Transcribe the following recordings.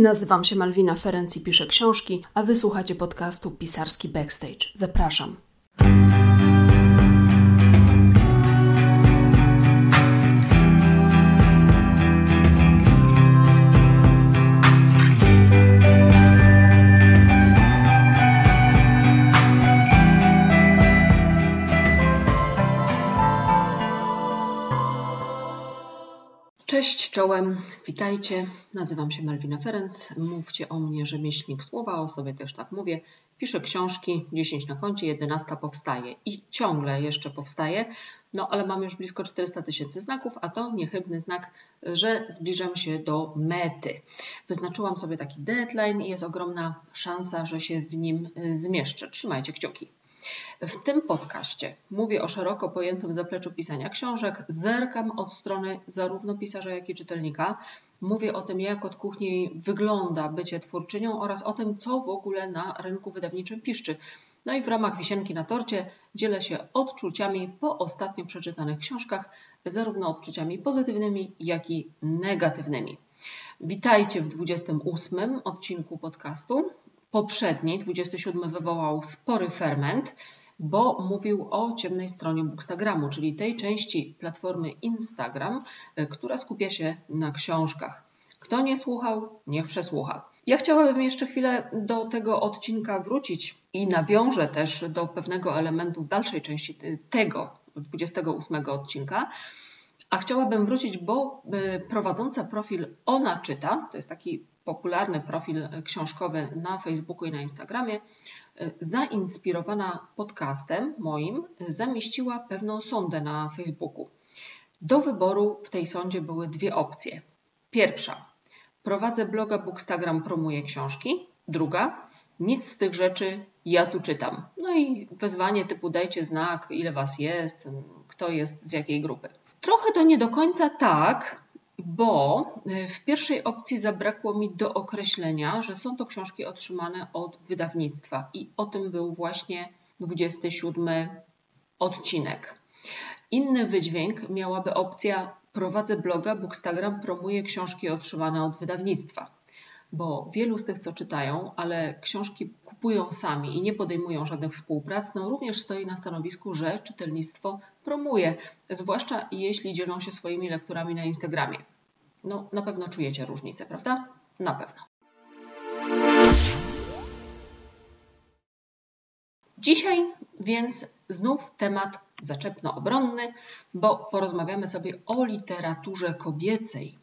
Nazywam się Malwina Ferenc i piszę książki, a wysłuchacie podcastu Pisarski Backstage. Zapraszam. Cześć czołem, witajcie. Nazywam się Malwina Ferenc. Mówcie o mnie rzemieślnik słowa, o sobie też tak mówię. Piszę książki, 10 na koncie, 11 powstaje i ciągle jeszcze powstaje. No ale mam już blisko 400 tysięcy znaków, a to niechybny znak, że zbliżam się do mety. Wyznaczyłam sobie taki deadline i jest ogromna szansa, że się w nim y, zmieszczę. Trzymajcie kciuki. W tym podcaście mówię o szeroko pojętym zapleczu pisania książek, zerkam od strony zarówno pisarza, jak i czytelnika. Mówię o tym, jak od kuchni wygląda bycie twórczynią oraz o tym, co w ogóle na rynku wydawniczym piszczy. No i w ramach wisienki na torcie dzielę się odczuciami po ostatnio przeczytanych książkach, zarówno odczuciami pozytywnymi, jak i negatywnymi. Witajcie w 28 odcinku podcastu. Poprzedni, 27, wywołał spory ferment, bo mówił o ciemnej stronie Bookstagramu, czyli tej części platformy Instagram, e, która skupia się na książkach. Kto nie słuchał, niech przesłucha. Ja chciałabym jeszcze chwilę do tego odcinka wrócić i nawiążę też do pewnego elementu w dalszej części tego 28 odcinka. A chciałabym wrócić, bo e, prowadząca profil Ona Czyta, to jest taki popularny profil książkowy na Facebooku i na Instagramie, zainspirowana podcastem moim, zamieściła pewną sondę na Facebooku. Do wyboru w tej sondzie były dwie opcje. Pierwsza, prowadzę bloga Bookstagram, promuję książki. Druga, nic z tych rzeczy, ja tu czytam. No i wezwanie typu dajcie znak, ile was jest, kto jest z jakiej grupy. Trochę to nie do końca tak, bo y, w pierwszej opcji zabrakło mi do określenia, że są to książki otrzymane od wydawnictwa i o tym był właśnie 27 odcinek. Inny wydźwięk miałaby opcja prowadzę bloga, Bookstagram promuje książki otrzymane od wydawnictwa. Bo wielu z tych, co czytają, ale książki kupują sami i nie podejmują żadnych współprac, no również stoi na stanowisku, że czytelnictwo promuje, zwłaszcza jeśli dzielą się swoimi lekturami na Instagramie. No, na pewno czujecie różnicę, prawda? Na pewno. Dzisiaj więc znów temat zaczepno-obronny, bo porozmawiamy sobie o literaturze kobiecej.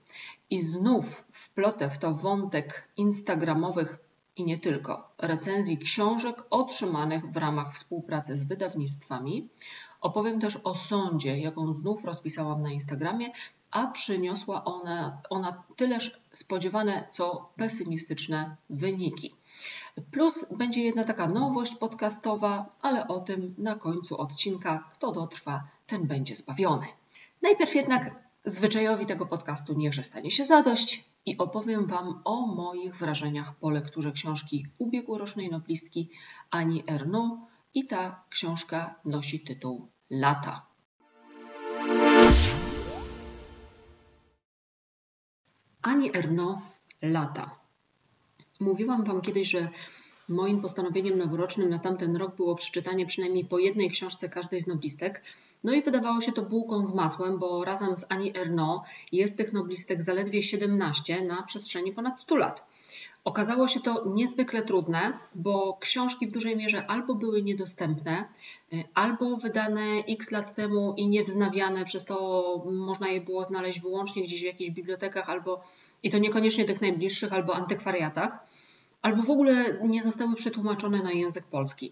I znów wplotę w to wątek instagramowych i nie tylko recenzji książek otrzymanych w ramach współpracy z wydawnictwami. Opowiem też o sądzie, jaką znów rozpisałam na Instagramie, a przyniosła ona, ona tyleż spodziewane, co pesymistyczne wyniki. Plus będzie jedna taka nowość podcastowa, ale o tym na końcu odcinka. Kto dotrwa, ten będzie zbawiony. Najpierw jednak zwyczajowi tego podcastu niechże stanie się zadość i opowiem Wam o moich wrażeniach po lekturze książki ubiegłorocznej noblistki Ani Erno i ta książka nosi tytuł Lata. Ani Erno Lata. Mówiłam Wam kiedyś, że moim postanowieniem noworocznym na tamten rok było przeczytanie przynajmniej po jednej książce każdej z noblistek. No i wydawało się to bułką z masłem, bo razem z Ani Erno jest tych noblistek zaledwie 17 na przestrzeni ponad 100 lat. Okazało się to niezwykle trudne, bo książki w dużej mierze albo były niedostępne, y, albo wydane x lat temu i niewznawiane, przez to można je było znaleźć wyłącznie gdzieś w jakichś bibliotekach, albo i to niekoniecznie tych najbliższych, albo antykwariatach, albo w ogóle nie zostały przetłumaczone na język polski.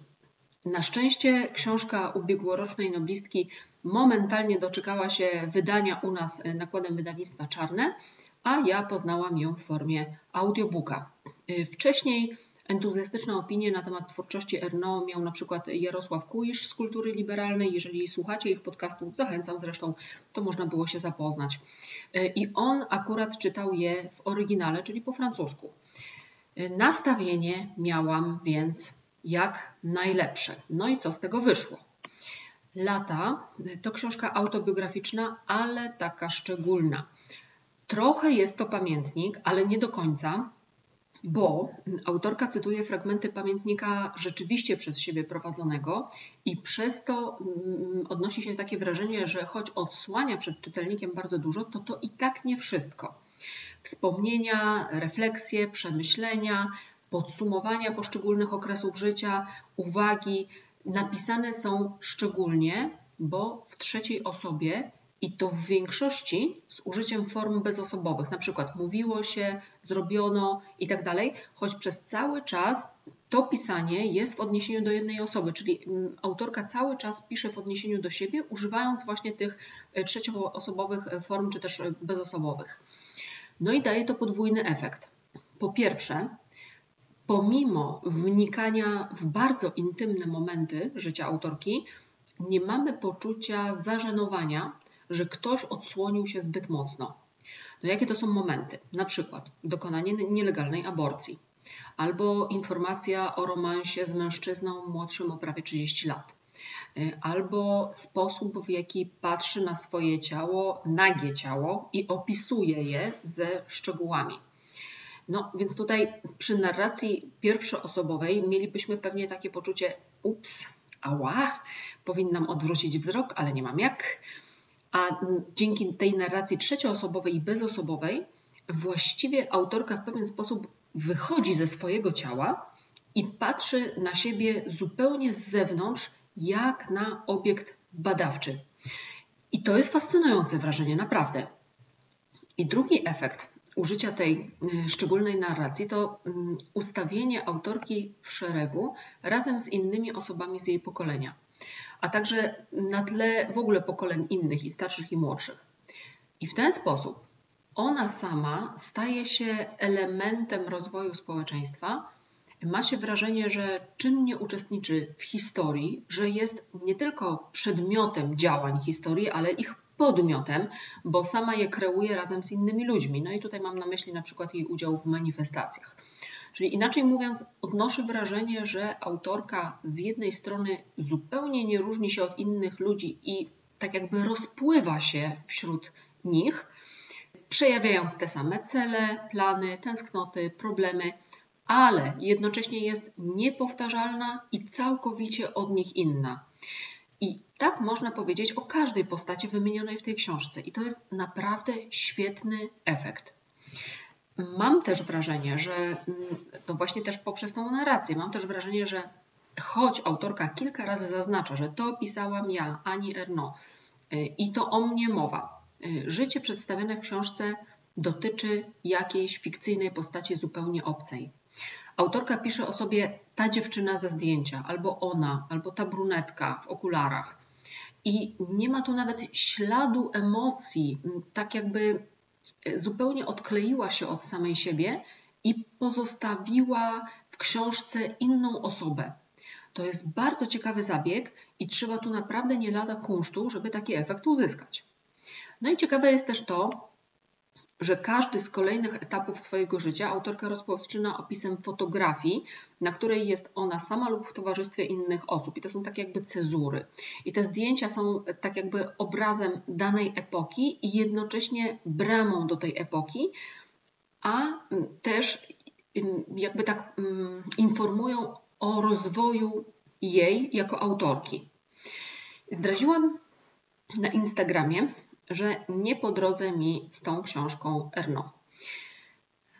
Na szczęście książka ubiegłorocznej noblistki momentalnie doczekała się wydania u nas nakładem wydawnictwa Czarne, a ja poznałam ją w formie audiobooka. Y, wcześniej entuzjastyczne opinie na temat twórczości Erno miał na przykład Jarosław Kuisz z Kultury Liberalnej. Jeżeli słuchacie ich podcastów, zachęcam zresztą, to można było się zapoznać. Y, I on akurat czytał je w oryginale, czyli po francusku. Y, nastawienie miałam więc jak najlepsze. No i co z tego wyszło? Lata to książka autobiograficzna, ale taka szczególna. Trochę jest to pamiętnik, ale nie do końca, bo autorka cytuje fragmenty pamiętnika rzeczywiście przez siebie prowadzonego i przez to mm, odnosi się takie wrażenie, że choć odsłania przed czytelnikiem bardzo dużo, to to i tak nie wszystko. Wspomnienia, refleksje, przemyślenia, podsumowania poszczególnych okresów życia, uwagi napisane są szczególnie, bo w trzeciej osobie i to w większości z użyciem form bezosobowych, na przykład mówiło się, zrobiono i tak dalej, choć przez cały czas to pisanie jest w odniesieniu do jednej osoby, czyli mm, autorka cały czas pisze w odniesieniu do siebie, używając właśnie tych e, trzecioosobowych e, form czy też e, bezosobowych. No i daje to podwójny efekt. Po pierwsze, pomimo wnikania w bardzo intymne momenty życia autorki, nie mamy poczucia zażenowania, że ktoś odsłonił się zbyt mocno. No jakie to są momenty? Na przykład dokonanie nielegalnej aborcji, albo informacja o romansie z mężczyzną młodszym o prawie 30 lat, y, albo sposób, w jaki patrzy na swoje ciało, nagie ciało i opisuje je ze szczegółami. No więc tutaj przy narracji pierwszoosobowej mielibyśmy pewnie takie poczucie ups, ała, powinnam odwrócić wzrok, ale nie mam jak. A dzięki tej narracji trzecioosobowej i bezosobowej właściwie autorka w pewien sposób wychodzi ze swojego ciała i patrzy na siebie zupełnie z zewnątrz, jak na obiekt badawczy. I to jest fascynujące wrażenie, naprawdę. I drugi efekt użycia tej y, szczególnej narracji to mm, ustawienie autorki w szeregu razem z innymi osobami z jej pokolenia, a także na tle w ogóle pokoleń innych i starszych i młodszych. I w ten sposób ona sama staje się elementem rozwoju społeczeństwa. Ma się wrażenie, że czynnie uczestniczy w historii, że jest nie tylko przedmiotem działań historii, ale ich podmiotem, bo sama je kreuje razem z innymi ludźmi. No i tutaj mam na myśli na przykład jej udział w manifestacjach. Czyli inaczej mówiąc, odnoszę wrażenie, że autorka z jednej strony zupełnie nie różni się od innych ludzi i tak jakby rozpływa się wśród nich, przejawiając te same cele, plany, tęsknoty, problemy, ale jednocześnie jest niepowtarzalna i całkowicie od nich inna. I tak można powiedzieć o każdej postaci wymienionej w tej książce, i to jest naprawdę świetny efekt. Mam też wrażenie, że mm, to właśnie też poprzez tą narrację, mam też wrażenie, że choć autorka kilka razy zaznacza, że to pisałam ja, Ani Erno, y, i to o mnie mowa, y, życie przedstawione w książce dotyczy jakiejś fikcyjnej postaci zupełnie obcej. Autorka pisze o sobie ta dziewczyna ze zdjęcia, albo ona, albo ta brunetka w okularach. I nie ma tu nawet śladu emocji, tak jakby zupełnie odkleiła się od samej siebie i pozostawiła w książce inną osobę. To jest bardzo ciekawy zabieg i trzeba tu naprawdę nie lada kunsztu, żeby taki efekt uzyskać. No i ciekawe jest też to, że każdy z kolejnych etapów swojego życia autorka rozpoczyna opisem fotografii, na której jest ona sama lub w towarzystwie innych osób. I to są tak jakby cezury. I te zdjęcia są tak jakby obrazem danej epoki i jednocześnie bramą do tej epoki, a też jakby tak informują o rozwoju jej jako autorki. Zdradziłam na Instagramie, że nie po drodze mi z tą książką Erno.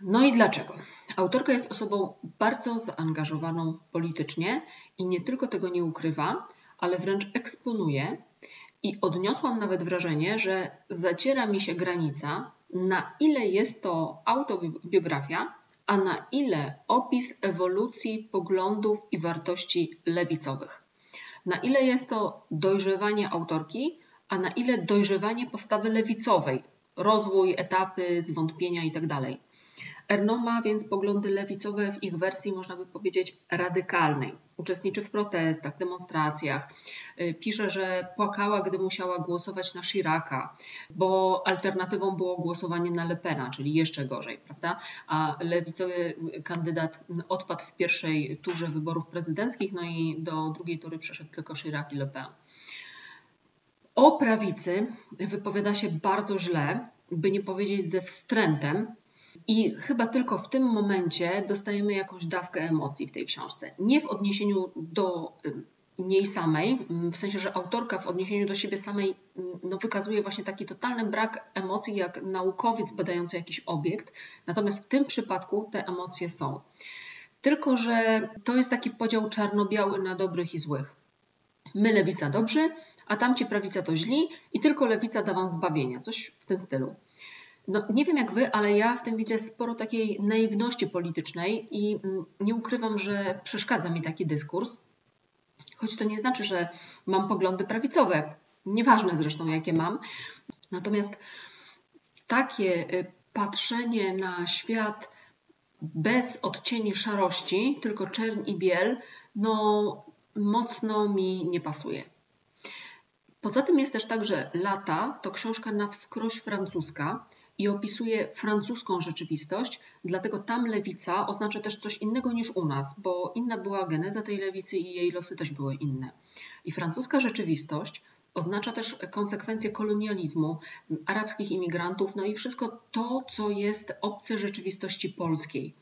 No i dlaczego? Autorka jest osobą bardzo zaangażowaną politycznie i nie tylko tego nie ukrywa, ale wręcz eksponuje. I odniosłam nawet wrażenie, że zaciera mi się granica, na ile jest to autobiografia, a na ile opis ewolucji poglądów i wartości lewicowych. Na ile jest to dojrzewanie autorki, a na ile dojrzewanie postawy lewicowej, rozwój, etapy, zwątpienia itd. Tak Erno ma więc poglądy lewicowe w ich wersji, można by powiedzieć, radykalnej. Uczestniczy w protestach, demonstracjach. Y, pisze, że płakała, gdy musiała głosować na Chiraca, bo alternatywą było głosowanie na Le Pena, czyli jeszcze gorzej, prawda? A lewicowy kandydat odpadł w pierwszej turze wyborów prezydenckich, no i do drugiej tury przeszedł tylko Chirac i Le Pen. O prawicy wypowiada się bardzo źle, by nie powiedzieć ze wstrętem, I chyba tylko w tym momencie dostajemy jakąś dawkę emocji w tej książce. Nie w odniesieniu do niej samej, w sensie, że autorka w odniesieniu do siebie samej no, wykazuje właśnie taki totalny brak emocji, jak naukowiec badający jakiś obiekt. Natomiast w tym przypadku te emocje są. Tylko, że to jest taki podział czarno-biały na dobrych i złych. My lewica dobrzy, a tamci prawica to źli i tylko lewica da wam zbawienia. Coś w tym stylu. No, nie wiem jak wy, ale ja w tym widzę sporo takiej naiwności politycznej i mm, nie ukrywam, że przeszkadza mi taki dyskurs. Choć to nie znaczy, że mam poglądy prawicowe. Nieważne zresztą, jakie mam. Natomiast takie y, patrzenie na świat bez odcieni szarości, tylko czern i biel, no mocno mi nie pasuje. Poza tym jest też tak, że Lata to książka na wskroś francuska i opisuje francuską rzeczywistość, dlatego tam lewica oznacza też coś innego niż u nas, bo inna była geneza tej lewicy i jej losy też były inne. I francuska rzeczywistość oznacza też konsekwencje kolonializmu, arabskich imigrantów, no i wszystko to, co jest obce rzeczywistości polskiej.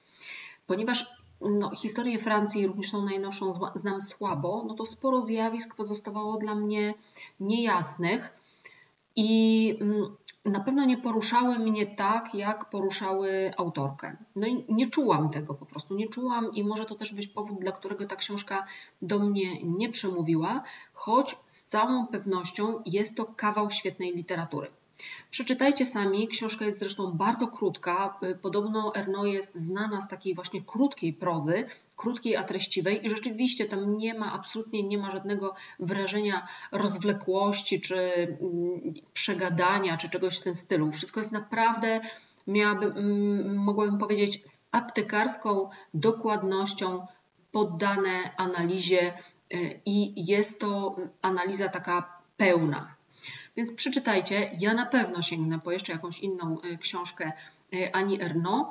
Ponieważ no, historię Francji, również tą najnowszą, znam słabo, no to sporo zjawisk pozostawało dla mnie niejasnych i mm, na pewno nie poruszały mnie tak, jak poruszały autorkę. No i nie czułam tego po prostu, nie czułam i może to też być powód, dla którego ta książka do mnie nie przemówiła, choć z całą pewnością jest to kawał świetnej literatury. Przeczytajcie sami, książka jest zresztą bardzo krótka. Podobno Erno jest znana z takiej właśnie krótkiej prozy, krótkiej, a treściwej i rzeczywiście tam nie ma, absolutnie nie ma żadnego wrażenia rozwlekłości, czy mm, przegadania, czy czegoś w tym stylu. Wszystko jest naprawdę, miałabym, mm, mogłabym powiedzieć, z aptekarską dokładnością poddane analizie y, i jest to analiza taka pełna. Więc przeczytajcie. Ja na pewno sięgnę po jeszcze jakąś inną y, książkę y, Ani Erno,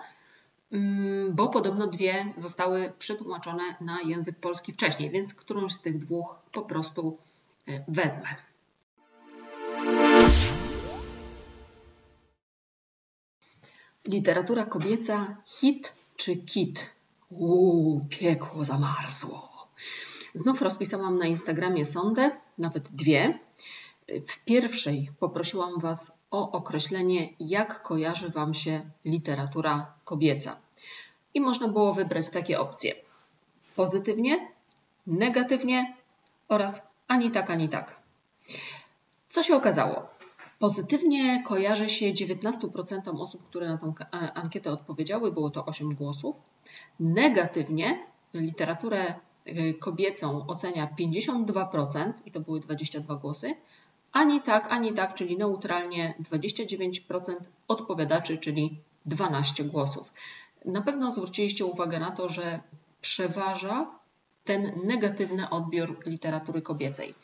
mm, bo podobno dwie zostały przetłumaczone na język polski wcześniej, więc którąś z tych dwóch po prostu y, wezmę. Literatura kobieca, hit czy kit? Uuu, piekło zamarzło. Znów rozpisałam na Instagramie sondę, nawet dwie. W pierwszej poprosiłam Was o określenie, jak kojarzy Wam się literatura kobieca. I można było wybrać takie opcje: pozytywnie, negatywnie oraz ani tak, ani tak. Co się okazało? Pozytywnie kojarzy się 19% osób, które na tę ankietę odpowiedziały, było to 8 głosów. Negatywnie literaturę y, kobiecą ocenia 52% i to były 22 głosy, ani tak, ani tak, czyli neutralnie 29% odpowiadaczy, czyli 12 głosów. Na pewno zwróciliście uwagę na to, że przeważa ten negatywny odbiór literatury kobiecej.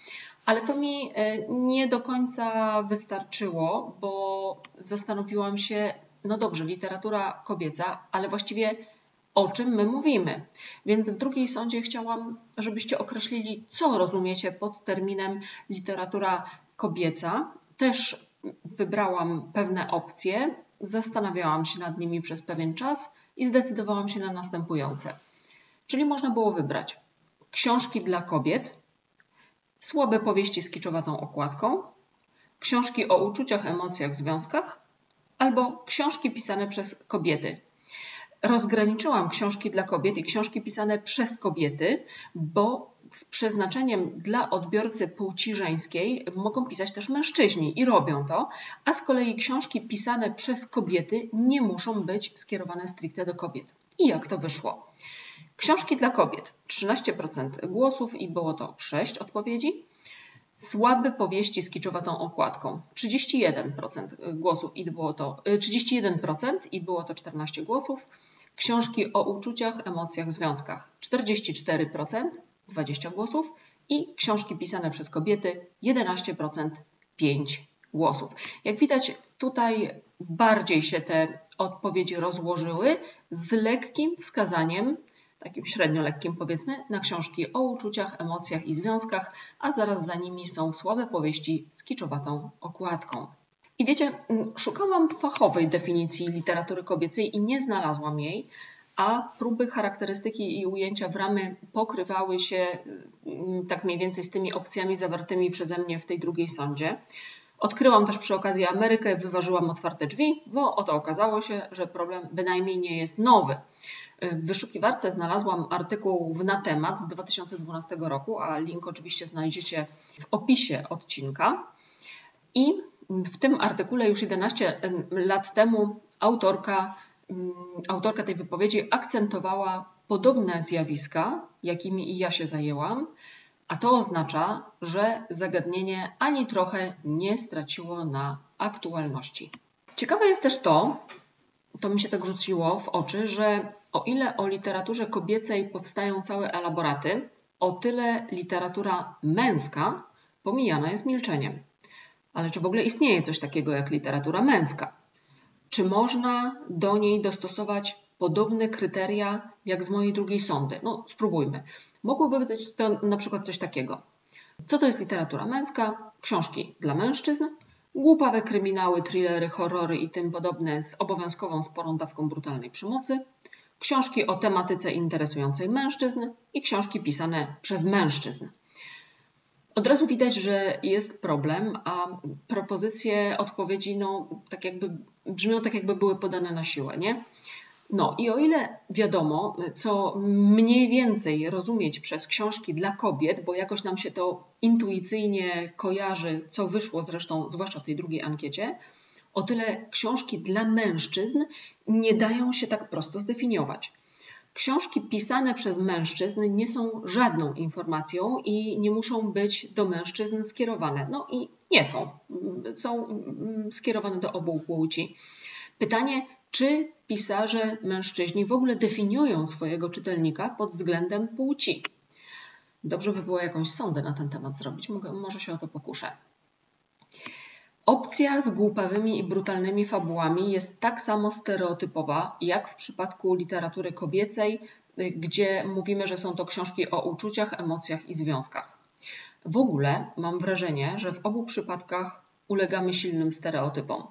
Ale to mi e, nie do końca wystarczyło, bo zastanowiłam się, no dobrze, literatura kobieca, ale właściwie o czym my mówimy. Więc w drugiej sądzie chciałam, żebyście określili, co rozumiecie pod terminem literatura kobieca. Też wybrałam pewne opcje, zastanawiałam się nad nimi przez pewien czas i zdecydowałam się na następujące. Czyli można było wybrać książki dla kobiet, słabe powieści z kiczowatą okładką, książki o uczuciach, emocjach, związkach albo książki pisane przez kobiety, rozgraniczyłam książki dla kobiet i książki pisane przez kobiety, bo z przeznaczeniem dla odbiorcy płci żeńskiej mogą pisać też mężczyźni i robią to, a z kolei książki pisane przez kobiety nie muszą być skierowane stricte do kobiet. I jak to wyszło? Książki dla kobiet 13% głosów i było to 6 odpowiedzi. Słabe powieści z kiczowatą okładką 31% głosów i było to 31% i było to 14 głosów książki o uczuciach, emocjach, związkach 44%, 20 głosów i książki pisane przez kobiety 11%, 5 głosów. Jak widać, tutaj bardziej się te odpowiedzi rozłożyły z lekkim wskazaniem, takim średnio lekkim powiedzmy, na książki o uczuciach, emocjach i związkach, a zaraz za nimi są słabe powieści z kiczowatą okładką. I wiecie, mm, szukałam fachowej definicji literatury kobiecej i nie znalazłam jej, a próby charakterystyki i ujęcia w ramy pokrywały się mm, tak mniej więcej z tymi opcjami zawartymi przeze mnie w tej drugiej sądzie. Odkryłam też przy okazji Amerykę, wyważyłam otwarte drzwi, bo oto okazało się, że problem bynajmniej nie jest nowy. W wyszukiwarce znalazłam artykuł na temat z 2012 roku, a link oczywiście znajdziecie w opisie odcinka. I w tym artykule już 11 lat temu autorka, autorka tej wypowiedzi akcentowała podobne zjawiska, jakimi i ja się zajęłam, a to oznacza, że zagadnienie ani trochę nie straciło na aktualności. Ciekawe jest też to, to mi się tak rzuciło w oczy, że o ile o literaturze kobiecej powstają całe elaboraty, o tyle literatura męska pomijana jest milczeniem. Ale czy w ogóle istnieje coś takiego jak literatura męska? Czy można do niej dostosować podobne kryteria jak z mojej drugiej sądy? No, spróbujmy. Mogłoby być to na przykład coś takiego. Co to jest literatura męska? Książki dla mężczyzn, głupawe kryminały, thrillery, horrory i tym podobne z obowiązkową sporą dawką brutalnej przemocy, książki o tematyce interesującej mężczyzn i książki pisane przez mężczyzn. Od razu widać, że jest problem, a propozycje odpowiedzi no, tak jakby, brzmią tak, jakby były podane na siłę. Nie? No i o ile wiadomo, co mniej więcej rozumieć przez książki dla kobiet, bo jakoś nam się to intuicyjnie kojarzy, co wyszło zresztą, zwłaszcza w tej drugiej ankiecie, o tyle książki dla mężczyzn nie dają się tak prosto zdefiniować. Książki pisane przez mężczyzn nie są żadną informacją i nie muszą być do mężczyzn skierowane. No i nie są. Są skierowane do obu płci. Pytanie, czy pisarze mężczyźni w ogóle definiują swojego czytelnika pod względem płci? Dobrze by było jakąś sondę na ten temat zrobić, może się o to pokuszę. Opcja z głupawymi i brutalnymi fabułami jest tak samo stereotypowa jak w przypadku literatury kobiecej, gdzie mówimy, że są to książki o uczuciach, emocjach i związkach. W ogóle mam wrażenie, że w obu przypadkach ulegamy silnym stereotypom.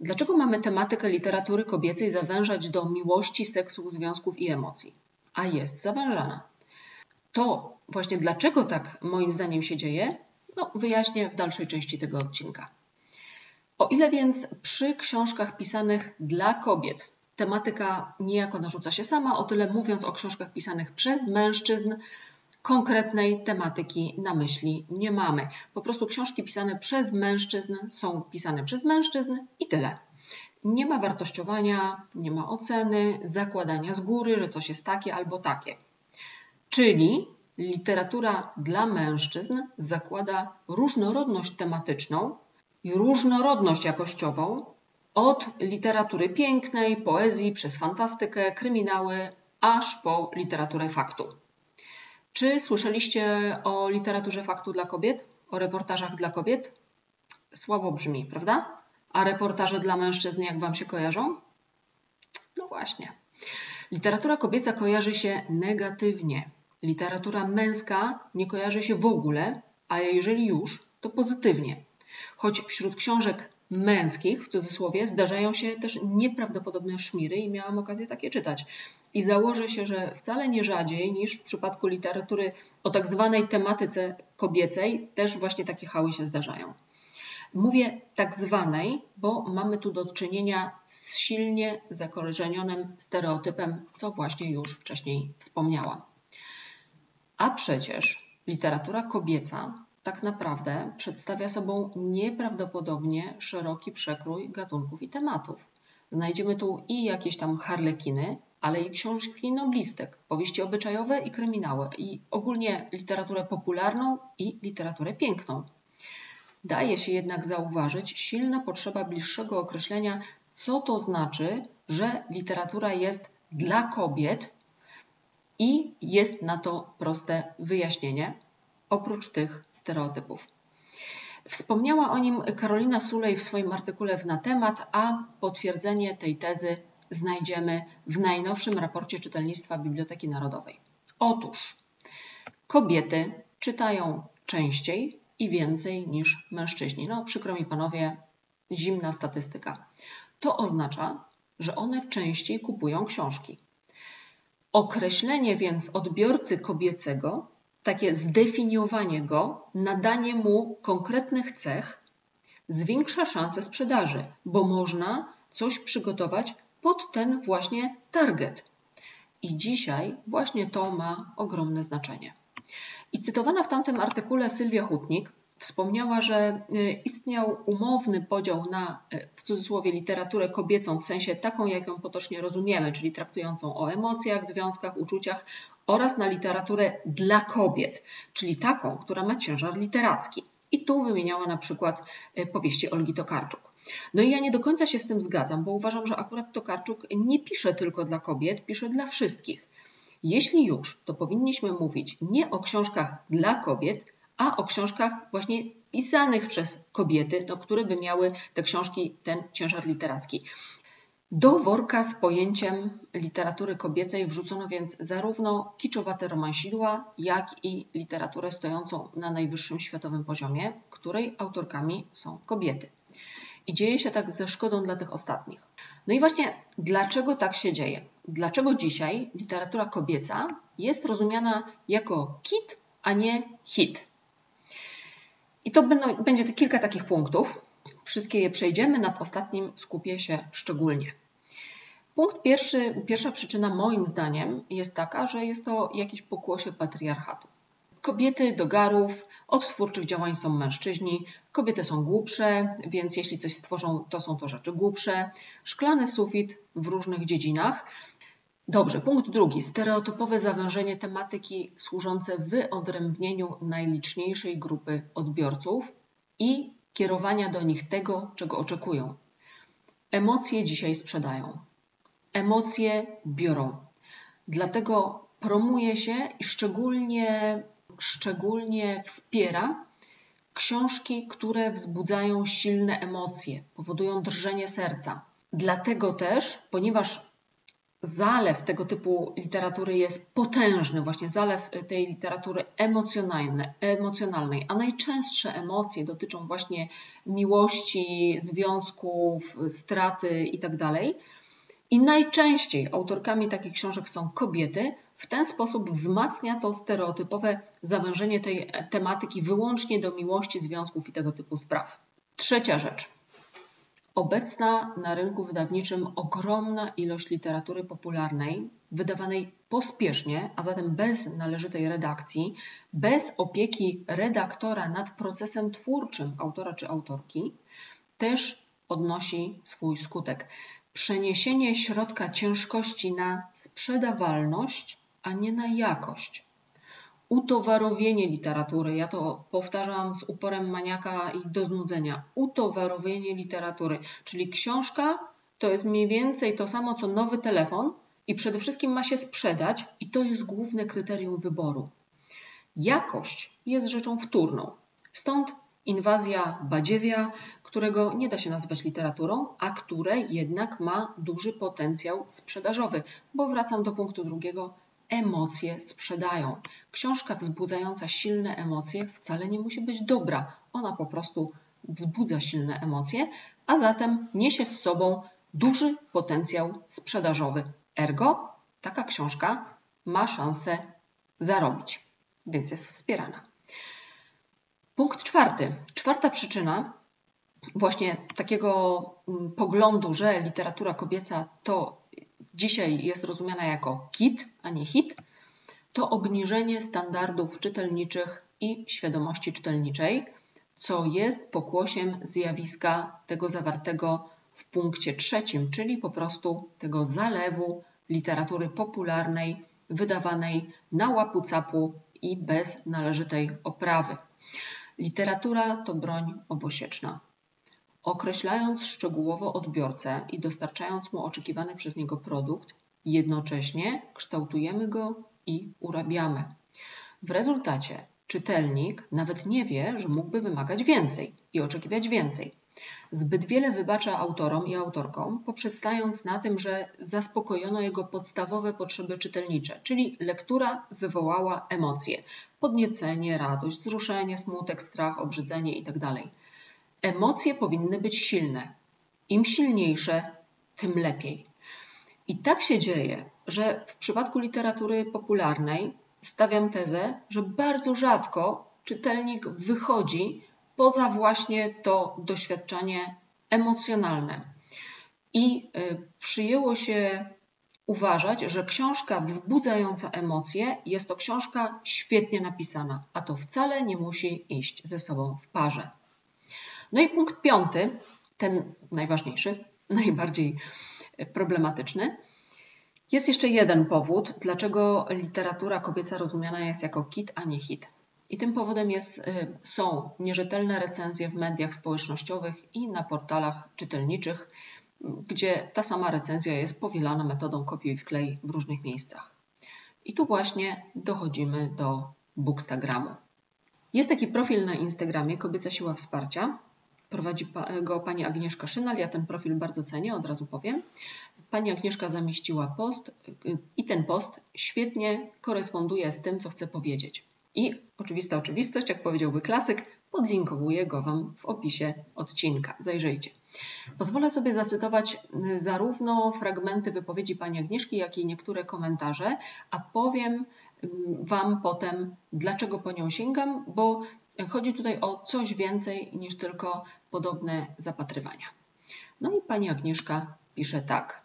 Dlaczego mamy tematykę literatury kobiecej zawężać do miłości, seksu, związków i emocji? A jest zawężana. To właśnie dlaczego tak moim zdaniem się dzieje, no, wyjaśnię w dalszej części tego odcinka. O ile więc przy książkach pisanych dla kobiet tematyka niejako narzuca się sama, o tyle mówiąc o książkach pisanych przez mężczyzn, konkretnej tematyki na myśli nie mamy. Po prostu książki pisane przez mężczyzn są pisane przez mężczyzn i tyle. Nie ma wartościowania, nie ma oceny, zakładania z góry, że coś jest takie albo takie. Czyli literatura dla mężczyzn zakłada różnorodność tematyczną, i różnorodność jakościową od literatury pięknej, poezji, przez fantastykę, kryminały, aż po literaturę faktu. Czy słyszeliście o literaturze faktu dla kobiet? O reportażach dla kobiet? Słabo brzmi, prawda? A reportaże dla mężczyzn jak Wam się kojarzą? No właśnie. Literatura kobieca kojarzy się negatywnie. Literatura męska nie kojarzy się w ogóle, a jeżeli już, to pozytywnie choć wśród książek męskich, w cudzysłowie, zdarzają się też nieprawdopodobne szmiry i miałam okazję takie czytać. I założę się, że wcale nie rzadziej niż w przypadku literatury o tak zwanej tematyce kobiecej też właśnie takie hały się zdarzają. Mówię tak zwanej, bo mamy tu do czynienia z silnie zakorzenionym stereotypem, co właśnie już wcześniej wspomniałam. A przecież literatura kobieca tak naprawdę przedstawia sobą nieprawdopodobnie szeroki przekrój gatunków i tematów. Znajdziemy tu i jakieś tam harlekiny, ale i książki noblistek, powieści obyczajowe i kryminały, i ogólnie literaturę popularną i literaturę piękną. Daje się jednak zauważyć silna potrzeba bliższego określenia, co to znaczy, że literatura jest dla kobiet i jest na to proste wyjaśnienie oprócz tych stereotypów. Wspomniała o nim Karolina Sulej w swoim artykule na temat, a potwierdzenie tej tezy znajdziemy w najnowszym raporcie czytelnictwa Biblioteki Narodowej. Otóż kobiety czytają częściej i więcej niż mężczyźni. No, przykro mi panowie, zimna statystyka. To oznacza, że one częściej kupują książki. Określenie więc odbiorcy kobiecego, takie zdefiniowanie go, nadanie mu konkretnych cech, zwiększa szanse sprzedaży, bo można coś przygotować pod ten właśnie target. I dzisiaj właśnie to ma ogromne znaczenie. I cytowana w tamtym artykule Sylwia Hutnik wspomniała, że y, istniał umowny podział na, y, w cudzysłowie, literaturę kobiecą, w sensie taką, jak ją potocznie rozumiemy, czyli traktującą o emocjach, związkach, uczuciach, oraz na literaturę dla kobiet, czyli taką, która ma ciężar literacki. I tu wymieniała na przykład y, powieści Olgi Tokarczuk. No i ja nie do końca się z tym zgadzam, bo uważam, że akurat Tokarczuk nie pisze tylko dla kobiet, pisze dla wszystkich. Jeśli już, to powinniśmy mówić nie o książkach dla kobiet, a o książkach właśnie pisanych przez kobiety, no, które by miały te książki ten ciężar literacki. Do worka z pojęciem literatury kobiecej wrzucono więc zarówno kiczowate romansidła, jak i literaturę stojącą na najwyższym światowym poziomie, której autorkami są kobiety. I dzieje się tak ze szkodą dla tych ostatnich. No i właśnie dlaczego tak się dzieje? Dlaczego dzisiaj literatura kobieca jest rozumiana jako kit, a nie hit? I to będą, będzie kilka takich punktów. Wszystkie je przejdziemy, nad ostatnim skupię się szczególnie. Punkt pierwszy, pierwsza przyczyna moim zdaniem jest taka, że jest to jakieś pokłosie patriarchatu. Kobiety do garów, od twórczych działań są mężczyźni, kobiety są głupsze, więc jeśli coś stworzą, to są to rzeczy głupsze. Szklany sufit w różnych dziedzinach. Dobrze, punkt drugi. Stereotypowe zawężenie tematyki służące wyodrębnieniu najliczniejszej grupy odbiorców i kierowania do nich tego, czego oczekują. Emocje dzisiaj sprzedają. Emocje biorą. Dlatego promuje się i szczególnie, szczególnie wspiera książki, które wzbudzają silne emocje, powodują drżenie serca. Dlatego też, ponieważ zalew tego typu literatury jest potężny, właśnie zalew tej literatury emocjonalnej, emocjonalnej, a najczęstsze emocje dotyczą właśnie miłości, związków, straty itd. Tak I najczęściej autorkami takich książek są kobiety. W ten sposób wzmacnia to stereotypowe zawężenie tej tematyki wyłącznie do miłości, związków i tego typu spraw. Trzecia rzecz. Obecna na rynku wydawniczym ogromna ilość literatury popularnej, wydawanej pospiesznie, a zatem bez należytej redakcji, bez opieki redaktora nad procesem twórczym autora czy autorki, też odnosi swój skutek. Przeniesienie środka ciężkości na sprzedawalność, a nie na jakość utowarowienie literatury. Ja to powtarzam z uporem maniaka i do znudzenia. Utowarowienie literatury, czyli książka to jest mniej więcej to samo co nowy telefon i przede wszystkim ma się sprzedać i to jest główne kryterium wyboru. Jakość jest rzeczą wtórną. Stąd inwazja badziewia, którego nie da się nazwać literaturą, a które jednak ma duży potencjał sprzedażowy, bo wracam do punktu drugiego, emocje sprzedają. Książka wzbudzająca silne emocje wcale nie musi być dobra. Ona po prostu wzbudza silne emocje, a zatem niesie z sobą duży potencjał sprzedażowy. Ergo, taka książka ma szansę zarobić, więc jest wspierana. Punkt czwarty. Czwarta przyczyna właśnie takiego mm, poglądu, że literatura kobieca to dzisiaj jest rozumiana jako kit, a nie hit, to obniżenie standardów czytelniczych i świadomości czytelniczej, co jest pokłosiem zjawiska tego zawartego w punkcie trzecim, czyli po prostu tego zalewu literatury popularnej, wydawanej na łapu-capu i bez należytej oprawy. Literatura to broń obosieczna. Określając szczegółowo odbiorcę i dostarczając mu oczekiwany przez niego produkt, jednocześnie kształtujemy go i urabiamy. W rezultacie czytelnik nawet nie wie, że mógłby wymagać więcej i oczekiwać więcej. Zbyt wiele wybacza autorom i autorkom, poprzestając na tym, że zaspokojono jego podstawowe potrzeby czytelnicze, czyli lektura wywołała emocje, podniecenie, radość, wzruszenie, smutek, strach, obrzydzenie itd. Emocje powinny być silne. Im silniejsze, tym lepiej. I tak się dzieje, że w przypadku literatury popularnej stawiam tezę, że bardzo rzadko czytelnik wychodzi poza właśnie to doświadczenie emocjonalne. I y, przyjęło się uważać, że książka wzbudzająca emocje jest to książka świetnie napisana, a to wcale nie musi iść ze sobą w parze. No i punkt piąty, ten najważniejszy, najbardziej problematyczny. Jest jeszcze jeden powód, dlaczego literatura kobieca rozumiana jest jako kit, a nie hit. I tym powodem jest, y, są nierzetelne recenzje w mediach społecznościowych i na portalach czytelniczych, gdzie ta sama recenzja jest powielana metodą kopiuj wklej w różnych miejscach. I tu właśnie dochodzimy do Bookstagramu. Jest taki profil na Instagramie Kobieca Siła Wsparcia. Prowadzi go pani Agnieszka Szynal. Ja ten profil bardzo cenię, od razu powiem. Pani Agnieszka zamieściła post i ten post świetnie koresponduje z tym, co chcę powiedzieć. I oczywista oczywistość, jak powiedziałby klasyk, podlinkowuję go Wam w opisie odcinka. Zajrzyjcie. Pozwolę sobie zacytować y, zarówno fragmenty wypowiedzi pani Agnieszki, jak i niektóre komentarze, a powiem y, Wam potem, dlaczego po nią sięgam, bo chodzi tutaj o coś więcej niż tylko podobne zapatrywania. No i pani Agnieszka pisze tak.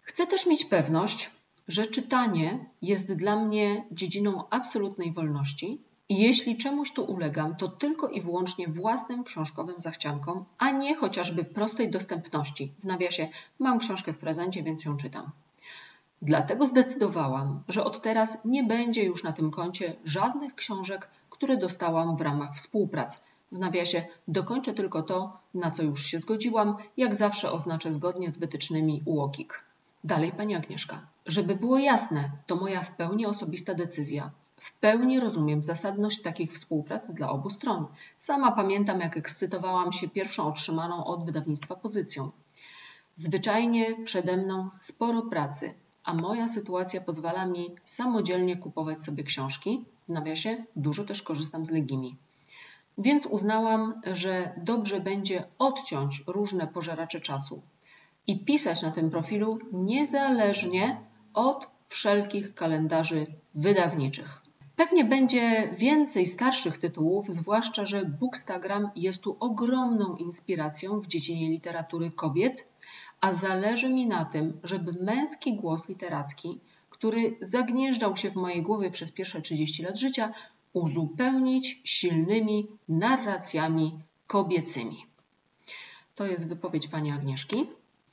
Chcę też mieć pewność, że czytanie jest dla mnie dziedziną absolutnej wolności i jeśli czemuś tu ulegam, to tylko i wyłącznie własnym książkowym zachciankom, a nie chociażby prostej dostępności. W nawiasie mam książkę w prezencie, więc ją czytam. Dlatego zdecydowałam, że od teraz nie będzie już na tym koncie żadnych książek, które dostałam w ramach współprac. W nawiasie dokończę tylko to, na co już się zgodziłam, jak zawsze oznaczę zgodnie z wytycznymi UOKiK. Dalej pani Agnieszka. Żeby było jasne, to moja w pełni osobista decyzja. W pełni rozumiem zasadność takich współprac dla obu stron. Sama pamiętam, jak ekscytowałam się pierwszą otrzymaną od wydawnictwa pozycją. Zwyczajnie przede mną sporo pracy, a moja sytuacja pozwala mi samodzielnie kupować sobie książki. W nawiasie dużo też korzystam z Legimi. Więc uznałam, że dobrze będzie odciąć różne pożeracze czasu i pisać na tym profilu niezależnie od wszelkich kalendarzy wydawniczych. Pewnie będzie więcej starszych tytułów, zwłaszcza, że Bookstagram jest tu ogromną inspiracją w dziedzinie literatury kobiet, a zależy mi na tym, żeby męski głos literacki, który zagnieżdżał się w mojej głowie przez pierwsze 30 lat życia, uzupełnić silnymi narracjami kobiecymi. To jest wypowiedź pani Agnieszki.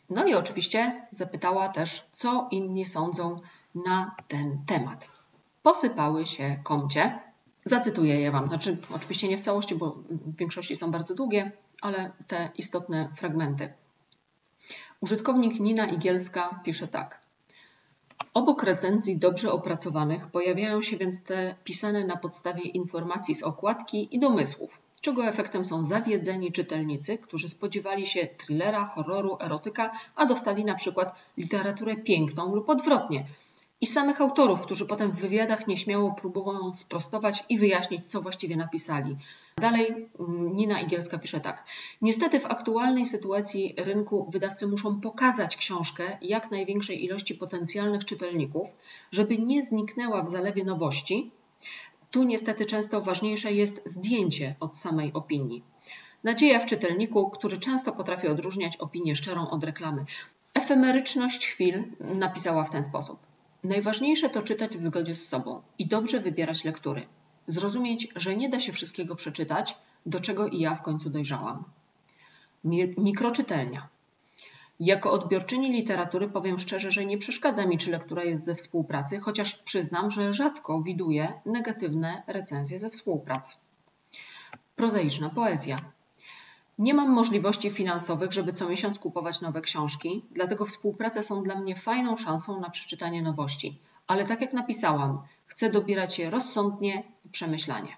No i oczywiście zapytała też, co inni sądzą na ten temat. Posypały się komcie. Zacytuję je Wam. Znaczy, oczywiście nie w całości, bo w większości są bardzo długie, ale te istotne fragmenty. Użytkownik Nina Igielska pisze tak. Obok recenzji dobrze opracowanych pojawiają się więc te pisane na podstawie informacji z okładki i domysłów, czego efektem są zawiedzeni czytelnicy, którzy spodziewali się thrillera, horroru, erotyka, a dostali na przykład literaturę piękną lub odwrotnie – i samych autorów, którzy potem w wywiadach nieśmiało próbują sprostować i wyjaśnić, co właściwie napisali. Dalej mm, Nina Igielska pisze tak. Niestety w aktualnej sytuacji rynku wydawcy muszą pokazać książkę jak największej ilości potencjalnych czytelników, żeby nie zniknęła w zalewie nowości. Tu niestety często ważniejsze jest zdjęcie od samej opinii. Nadzieja w czytelniku, który często potrafi odróżniać opinię szczerą od reklamy. Efemeryczność chwil napisała w ten sposób. Najważniejsze to czytać w zgodzie z sobą i dobrze wybierać lektury. Zrozumieć, że nie da się wszystkiego przeczytać, do czego i ja w końcu dojrzałam. Mikroczytelnia. Jako odbiorczyni literatury powiem szczerze, że nie przeszkadza mi, czy lektura jest ze współpracy, chociaż przyznam, że rzadko widuję negatywne recenzje ze współprac. Prozaiczna poezja. Nie mam możliwości finansowych, żeby co miesiąc kupować nowe książki, dlatego współprace są dla mnie fajną szansą na przeczytanie nowości. Ale tak jak napisałam, chcę dobierać je rozsądnie i przemyślanie.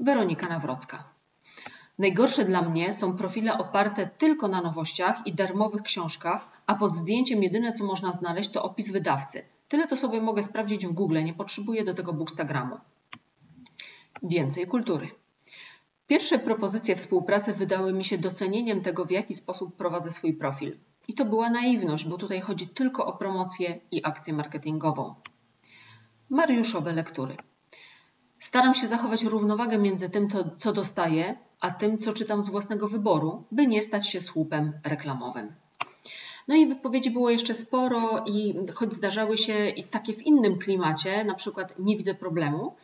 Weronika Nawrocka. Najgorsze dla mnie są profile oparte tylko na nowościach i darmowych książkach, a pod zdjęciem jedyne co można znaleźć to opis wydawcy. Tyle to sobie mogę sprawdzić w Google, nie potrzebuję do tego Bookstagramu. Więcej kultury. Pierwsze propozycje współpracy wydały mi się docenieniem tego, w jaki sposób prowadzę swój profil. I to była naiwność, bo tutaj chodzi tylko o promocję i akcję marketingową. Mariuszowe lektury. Staram się zachować równowagę między tym, co dostaję, a tym, co czytam z własnego wyboru, by nie stać się słupem reklamowym. No i wypowiedzi było jeszcze sporo i choć zdarzały się i takie w innym klimacie, na przykład nie widzę problemu,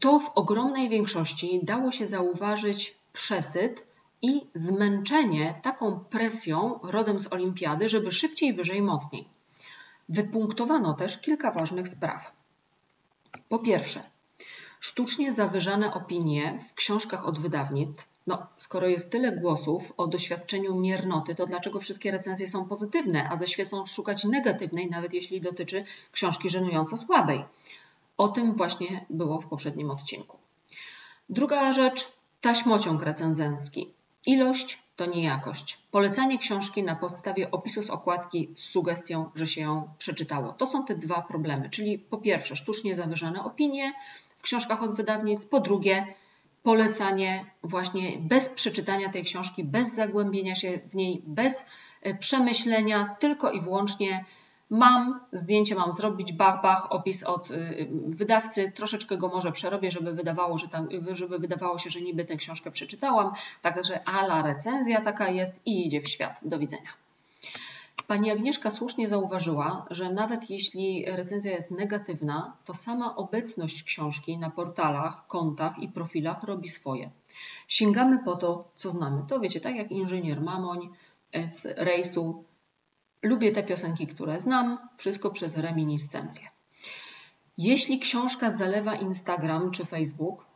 to w ogromnej większości dało się zauważyć przesyt i zmęczenie taką presją rodem z olimpiady, żeby szybciej, wyżej, mocniej. Wypunktowano też kilka ważnych spraw. Po pierwsze, sztucznie zawyżane opinie w książkach od wydawnictw. No, skoro jest tyle głosów o doświadczeniu miernoty, to dlaczego wszystkie recenzje są pozytywne, a ze świecą szukać negatywnej, nawet jeśli dotyczy książki żenująco słabej? O tym właśnie było w poprzednim odcinku. Druga rzecz, taśmociąg recenzencki. Ilość to nie jakość. Polecanie książki na podstawie opisu z okładki z sugestią, że się ją przeczytało. To są te dwa problemy, czyli po pierwsze sztucznie zawyżane opinie w książkach od wydawnictw, po drugie polecanie właśnie bez przeczytania tej książki, bez zagłębienia się w niej, bez e, przemyślenia, tylko i wyłącznie Mam, zdjęcie mam zrobić, bach, bach, opis od y, wydawcy, troszeczkę go może przerobię, żeby wydawało, że tam, żeby wydawało się, że niby tę książkę przeczytałam, także ala recenzja taka jest i idzie w świat. Do widzenia. Pani Agnieszka słusznie zauważyła, że nawet jeśli recenzja jest negatywna, to sama obecność książki na portalach, kontach i profilach robi swoje. Sięgamy po to, co znamy. To wiecie, tak jak inżynier Mamoń z rejsu Lubię te piosenki, które znam, wszystko przez reminiscencję. Jeśli książka zalewa Instagram czy Facebook,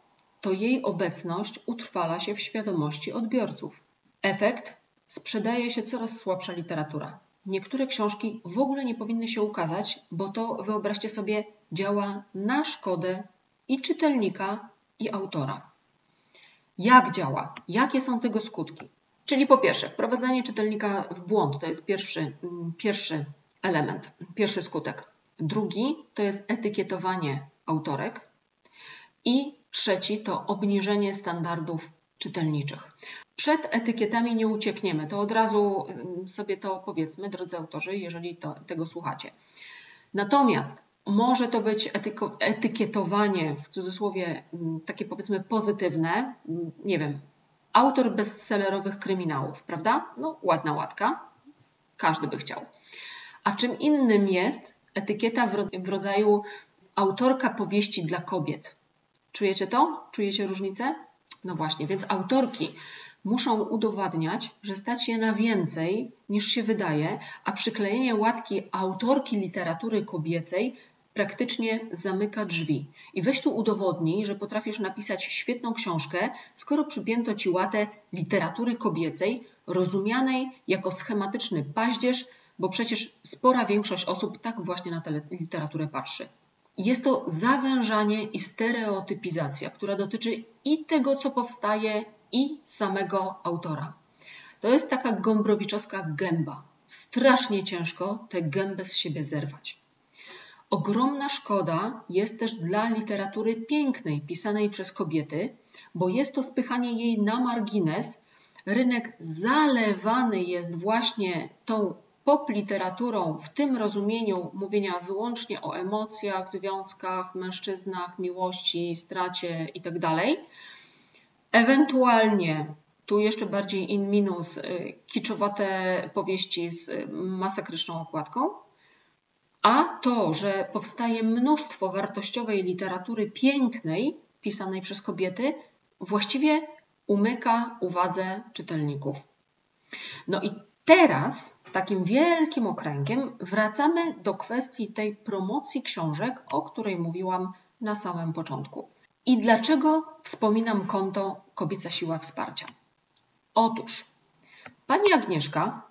to jej obecność utrwala się w świadomości odbiorców. Efekt sprzedaje się coraz słabsza literatura. Niektóre książki w ogóle nie powinny się ukazać, bo to, wyobraźcie sobie, działa na szkodę i czytelnika, i autora. Jak działa? Jakie są tego skutki? Czyli po pierwsze, wprowadzanie czytelnika w błąd to jest pierwszy, mm, pierwszy element, pierwszy skutek. Drugi to jest etykietowanie autorek. I trzeci to obniżenie standardów czytelniczych. Przed etykietami nie uciekniemy, to od razu mm, sobie to powiedzmy, drodzy autorzy, jeżeli to, tego słuchacie. Natomiast może to być etyko, etykietowanie w cudzysłowie mm, takie powiedzmy pozytywne, nie wiem, autor bestsellerowych kryminałów, prawda? No, ładna łatka. Każdy by chciał. A czym innym jest etykieta w rodzaju autorka powieści dla kobiet. Czujecie to? Czujecie różnicę? No właśnie, więc autorki muszą udowadniać, że stać się na więcej niż się wydaje, a przyklejenie łatki autorki literatury kobiecej praktycznie zamyka drzwi. I weź tu udowodnij, że potrafisz napisać świetną książkę, skoro przypięto ci łatę literatury kobiecej, rozumianej jako schematyczny paździerz, bo przecież spora większość osób tak właśnie na tę literaturę patrzy. Jest to zawężanie i stereotypizacja, która dotyczy i tego, co powstaje, i samego autora. To jest taka gombrowiczowska gęba. Strasznie ciężko tę gębę z siebie zerwać. Ogromna szkoda jest też dla literatury pięknej, pisanej przez kobiety, bo jest to spychanie jej na margines. Rynek zalewany jest właśnie tą pop literaturą w tym rozumieniu mówienia wyłącznie o emocjach, związkach, mężczyznach, miłości, stracie itd. Tak Ewentualnie tu jeszcze bardziej in minus y, kiczowate powieści z masakryczną okładką, a to, że powstaje mnóstwo wartościowej literatury pięknej, pisanej przez kobiety, właściwie umyka uwadze czytelników. No i teraz takim wielkim okręgiem wracamy do kwestii tej promocji książek, o której mówiłam na samym początku. I dlaczego wspominam konto Kobieca Siła Wsparcia? Otóż pani Agnieszka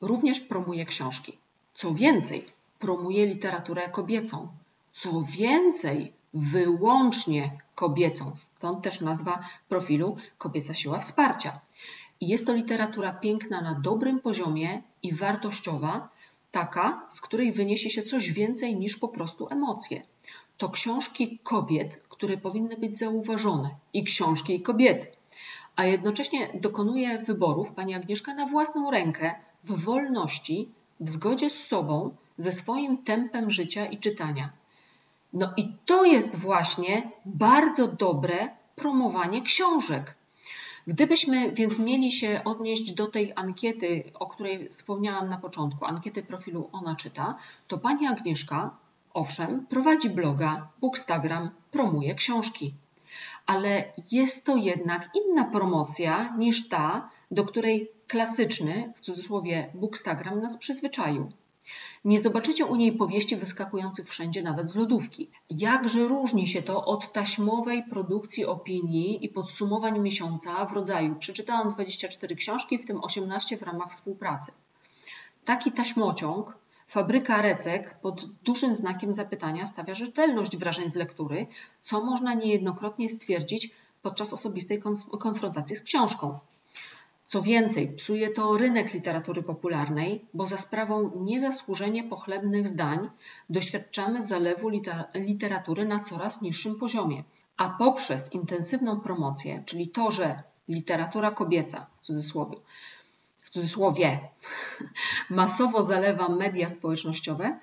również promuje książki. Co więcej, promuje literaturę kobiecą. Co więcej, wyłącznie kobiecą, stąd też nazwa profilu Kobieca Siła Wsparcia. I jest to literatura piękna na dobrym poziomie i wartościowa, taka, z której wyniesie się coś więcej niż po prostu emocje. To książki kobiet, które powinny być zauważone i książki, kobiety. A jednocześnie dokonuje wyborów pani Agnieszka na własną rękę, w wolności, w zgodzie z sobą, ze swoim tempem życia i czytania. No i to jest właśnie bardzo dobre promowanie książek. Gdybyśmy więc mieli się odnieść do tej ankiety, o której wspomniałam na początku, ankiety profilu Ona Czyta, to pani Agnieszka, owszem, prowadzi bloga, Bookstagram, promuje książki. Ale jest to jednak inna promocja niż ta, do której klasyczny, w cudzysłowie, Bookstagram nas przyzwyczaił. Nie zobaczycie u niej powieści wyskakujących wszędzie, nawet z lodówki. Jakże różni się to od taśmowej produkcji opinii i podsumowań miesiąca w rodzaju przeczytałam 24 książki, w tym 18 w ramach współpracy. Taki taśmociąg, fabryka recek pod dużym znakiem zapytania stawia rzetelność wrażeń z lektury, co można niejednokrotnie stwierdzić podczas osobistej konfrontacji z książką. Co więcej, psuje to rynek literatury popularnej, bo za sprawą niezasłużenie pochlebnych zdań doświadczamy zalewu literatury na coraz niższym poziomie. A poprzez intensywną promocję, czyli to, że literatura kobieca, w cudzysłowie, w cudzysłowie masowo zalewa media społecznościowe,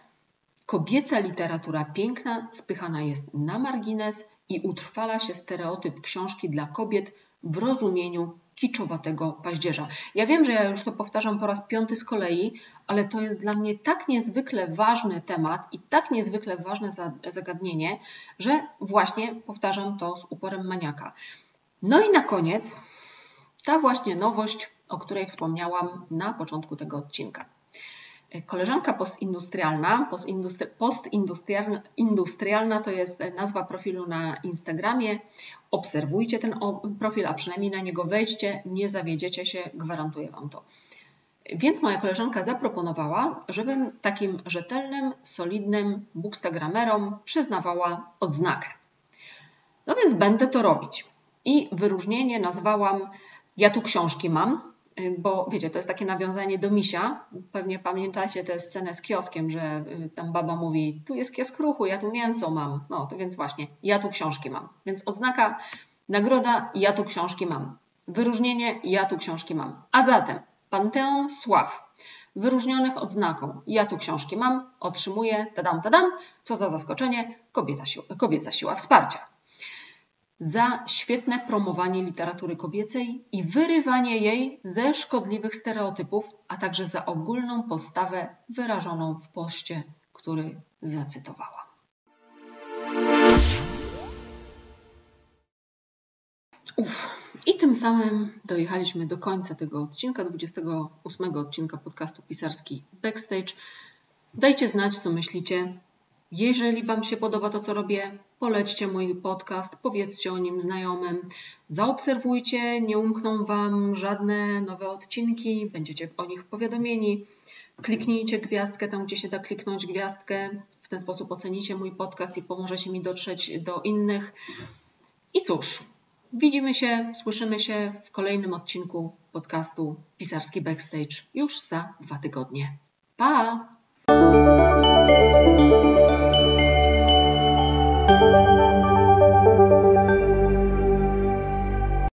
kobieca literatura piękna spychana jest na margines i utrwala się stereotyp książki dla kobiet w rozumieniu kiczowatego paździerza. Ja wiem, że ja już to powtarzam po raz piąty z kolei, ale to jest dla mnie tak niezwykle ważny temat i tak niezwykle ważne zagadnienie, że właśnie powtarzam to z uporem maniaka. No i na koniec ta właśnie nowość, o której wspomniałam na początku tego odcinka. Koleżanka postindustrialna, postindustrialna to jest nazwa profilu na Instagramie. Obserwujcie ten profil, a przynajmniej na niego wejdźcie, nie zawiedziecie się, gwarantuję Wam to. Więc moja koleżanka zaproponowała, żebym takim rzetelnym, solidnym bookstagramerom przyznawała odznakę. No więc będę to robić. I wyróżnienie nazwałam Ja tu książki mam, bo wiecie, to jest takie nawiązanie do misia. Pewnie pamiętacie tę scenę z kioskiem, że y, tam baba mówi, tu jest kiosk ruchu, ja tu mięso mam. No to więc właśnie, ja tu książki mam. Więc odznaka, nagroda, ja tu książki mam. Wyróżnienie, ja tu książki mam. A zatem Panteon Sław, wyróżnionych odznaką, ja tu książki mam, otrzymuje, tadam, tadam, co za zaskoczenie, kobieta, kobieca siła wsparcia za świetne promowanie literatury kobiecej i wyrywanie jej ze szkodliwych stereotypów, a także za ogólną postawę wyrażoną w poście, który zacytowałam. Uf. I tym samym dojechaliśmy do końca tego odcinka, 28 odcinka podcastu Pisarski Backstage. Dajcie znać, co myślicie. Jeżeli Wam się podoba to, co robię, polećcie mój podcast, powiedzcie o nim znajomym, zaobserwujcie, nie umkną Wam żadne nowe odcinki, będziecie o nich powiadomieni. Kliknijcie gwiazdkę tam, gdzie się da kliknąć gwiazdkę. W ten sposób ocenicie mój podcast i pomożecie mi dotrzeć do innych. I cóż, widzimy się, słyszymy się w kolejnym odcinku podcastu Pisarski Backstage już za dwa tygodnie. Pa! Música